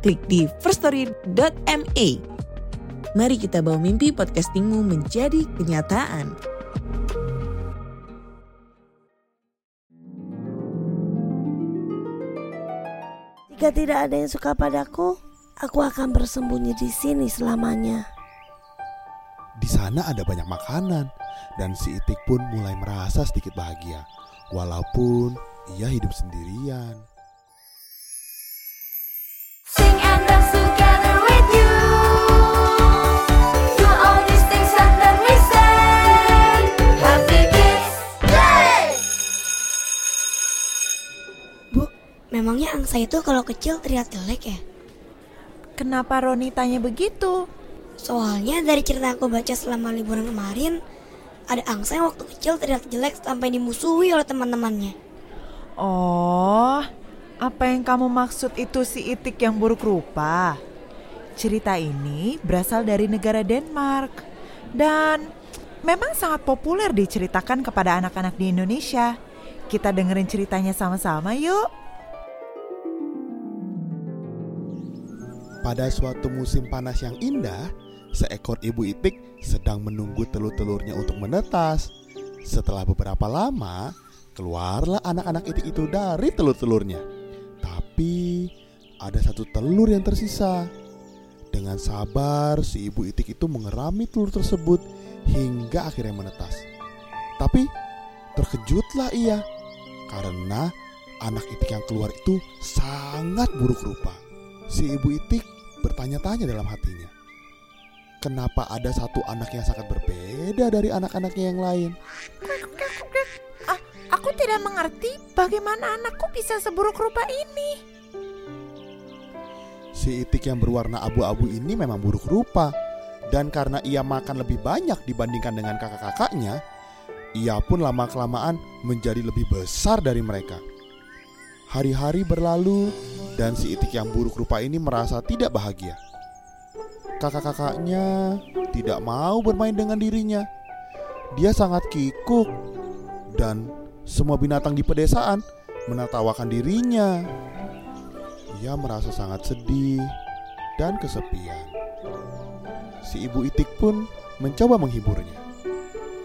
klik di firststory.me. Mari kita bawa mimpi podcastingmu menjadi kenyataan. Jika tidak ada yang suka padaku, aku akan bersembunyi di sini selamanya. Di sana ada banyak makanan dan si Itik pun mulai merasa sedikit bahagia. Walaupun ia hidup sendirian. Memangnya angsa itu kalau kecil terlihat jelek ya? Kenapa Roni tanya begitu? Soalnya dari cerita aku baca selama liburan kemarin, ada angsa yang waktu kecil terlihat jelek sampai dimusuhi oleh teman-temannya. Oh, apa yang kamu maksud itu si Itik yang buruk rupa? Cerita ini berasal dari negara Denmark dan memang sangat populer diceritakan kepada anak-anak di Indonesia. Kita dengerin ceritanya sama-sama yuk. Pada suatu musim panas yang indah, seekor ibu itik sedang menunggu telur-telurnya untuk menetas. Setelah beberapa lama, keluarlah anak-anak itik itu dari telur-telurnya. Tapi ada satu telur yang tersisa. Dengan sabar, si ibu itik itu mengerami telur tersebut hingga akhirnya menetas. Tapi terkejutlah ia karena anak itik yang keluar itu sangat buruk rupa. Si ibu itik bertanya-tanya dalam hatinya. Kenapa ada satu anak yang sangat berbeda dari anak-anaknya yang lain? Ah, aku tidak mengerti bagaimana anakku bisa seburuk rupa ini. Si itik yang berwarna abu-abu ini memang buruk rupa. Dan karena ia makan lebih banyak dibandingkan dengan kakak-kakaknya, ia pun lama-kelamaan menjadi lebih besar dari mereka. Hari-hari berlalu dan si itik yang buruk rupa ini merasa tidak bahagia. Kakak-kakaknya tidak mau bermain dengan dirinya. Dia sangat kikuk dan semua binatang di pedesaan menertawakan dirinya. Ia merasa sangat sedih dan kesepian. Si ibu itik pun mencoba menghiburnya.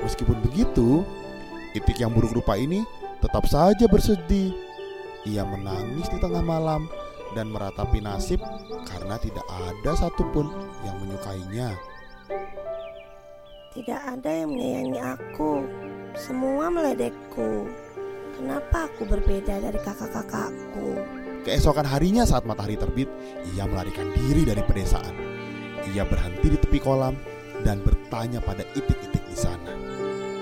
Meskipun begitu, itik yang buruk rupa ini tetap saja bersedih. Ia menangis di tengah malam dan meratapi nasib karena tidak ada satupun yang menyukainya. Tidak ada yang menyayangi aku. Semua meledekku. Kenapa aku berbeda dari kakak-kakakku? Keesokan harinya saat matahari terbit, ia melarikan diri dari pedesaan. Ia berhenti di tepi kolam dan bertanya pada itik-itik di sana.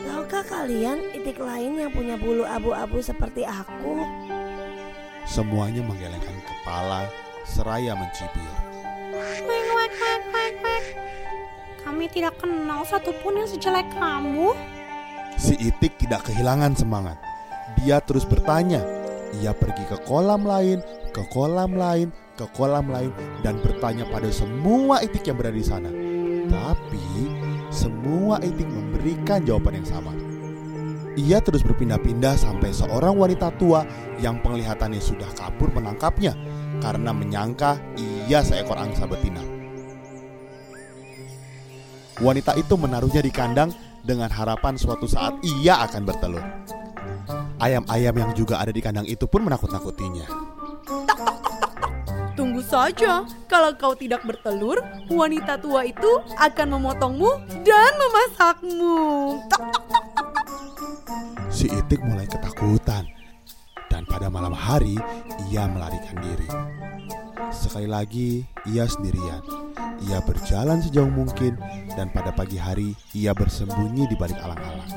Tahukah kalian itik lain yang punya bulu abu-abu seperti aku? Semuanya menggelengkan kepala seraya mencibir. Kami tidak kenal satupun yang sejelek kamu. Si itik tidak kehilangan semangat. Dia terus bertanya. Ia pergi ke kolam lain, ke kolam lain, ke kolam lain, dan bertanya pada semua itik yang berada di sana. Tapi semua itik memberikan jawaban yang sama. Ia terus berpindah-pindah sampai seorang wanita tua yang penglihatannya sudah kabur menangkapnya karena menyangka ia seekor angsa betina. Wanita itu menaruhnya di kandang dengan harapan suatu saat ia akan bertelur. Ayam-ayam yang juga ada di kandang itu pun menakut-nakutinya. Tunggu saja, kalau kau tidak bertelur, wanita tua itu akan memotongmu dan memasakmu. Tok. Si itik mulai ketakutan dan pada malam hari ia melarikan diri. Sekali lagi ia sendirian. Ia berjalan sejauh mungkin dan pada pagi hari ia bersembunyi di balik alang-alang.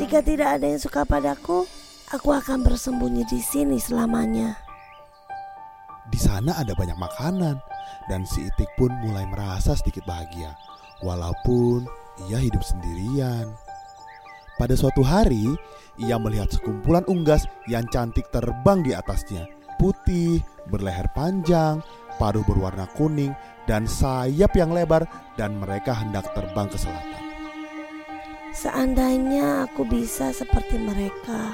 Jika tidak ada yang suka padaku, aku akan bersembunyi di sini selamanya. Di sana ada banyak makanan dan si Itik pun mulai merasa sedikit bahagia walaupun ia hidup sendirian. Pada suatu hari, ia melihat sekumpulan unggas yang cantik terbang di atasnya. Putih, berleher panjang, paruh berwarna kuning, dan sayap yang lebar dan mereka hendak terbang ke selatan. Seandainya aku bisa seperti mereka.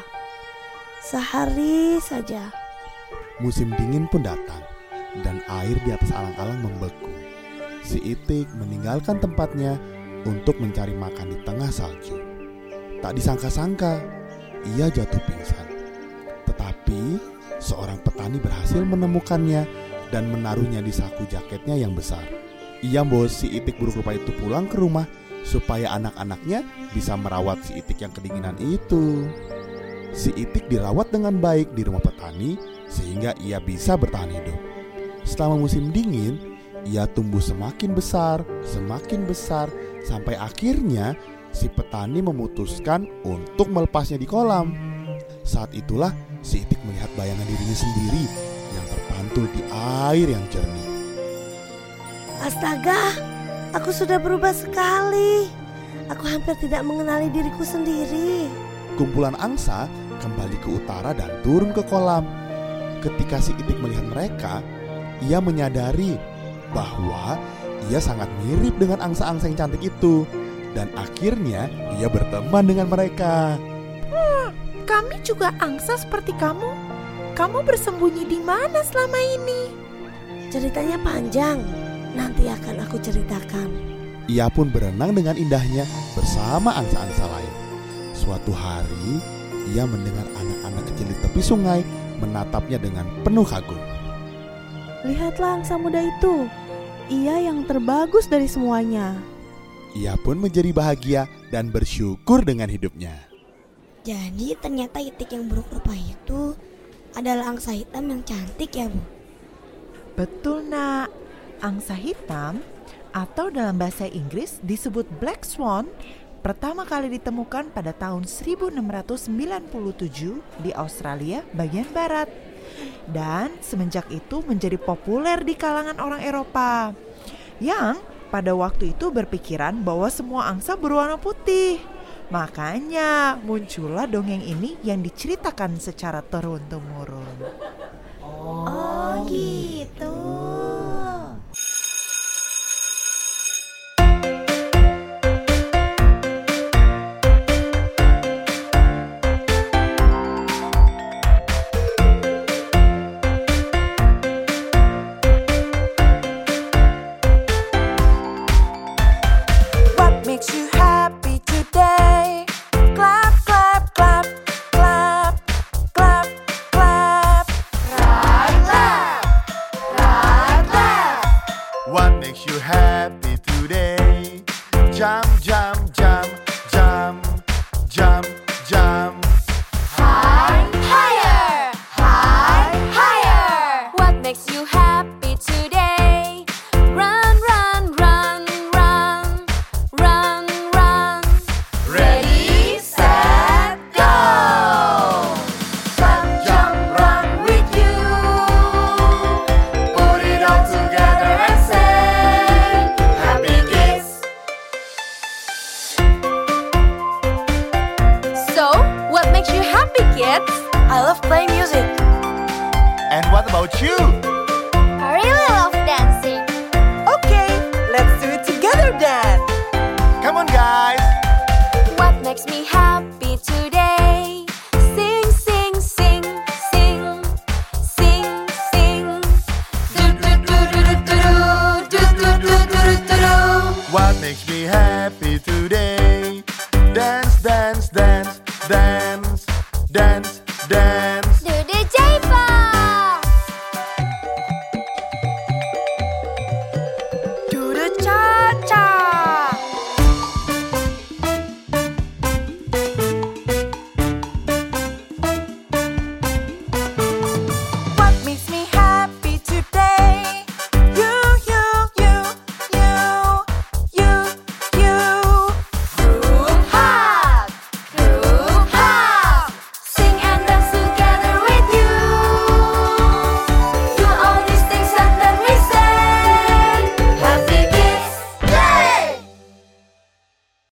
Sehari saja. Musim dingin pun datang dan air di atas alang-alang membeku. Si Itik meninggalkan tempatnya untuk mencari makan di tengah salju. Tak disangka-sangka, ia jatuh pingsan. Tetapi seorang petani berhasil menemukannya dan menaruhnya di saku jaketnya yang besar. Ia membawa si Itik buruk rupa itu pulang ke rumah supaya anak-anaknya bisa merawat si Itik yang kedinginan itu. Si Itik dirawat dengan baik di rumah petani sehingga ia bisa bertahan hidup. Selama musim dingin, ia tumbuh semakin besar, semakin besar, sampai akhirnya si petani memutuskan untuk melepasnya di kolam. Saat itulah si Itik melihat bayangan dirinya sendiri yang terpantul di air yang jernih. Astaga, aku sudah berubah sekali. Aku hampir tidak mengenali diriku sendiri. Kumpulan angsa kembali ke utara dan turun ke kolam. Ketika si Itik melihat mereka, ia menyadari bahwa ia sangat mirip dengan angsa-angsa yang cantik itu. Dan akhirnya ia berteman dengan mereka. Kami juga angsa seperti kamu. Kamu bersembunyi di mana selama ini? Ceritanya panjang. Nanti akan aku ceritakan. Ia pun berenang dengan indahnya bersama angsa-angsa lain. Suatu hari, ia mendengar anak-anak kecil di tepi sungai menatapnya dengan penuh kagum. Lihatlah angsa muda itu. Ia yang terbagus dari semuanya. Ia pun menjadi bahagia dan bersyukur dengan hidupnya. Jadi ternyata itik yang buruk rupa itu adalah angsa hitam yang cantik ya bu. Betul nak, angsa hitam atau dalam bahasa Inggris disebut black swan pertama kali ditemukan pada tahun 1697 di Australia bagian barat. Dan semenjak itu menjadi populer di kalangan orang Eropa yang pada waktu itu berpikiran bahwa semua angsa berwarna putih. Makanya muncullah dongeng ini yang diceritakan secara turun-temurun. Oh gitu. Makes you happy happy, kids? I love playing music. And what about you?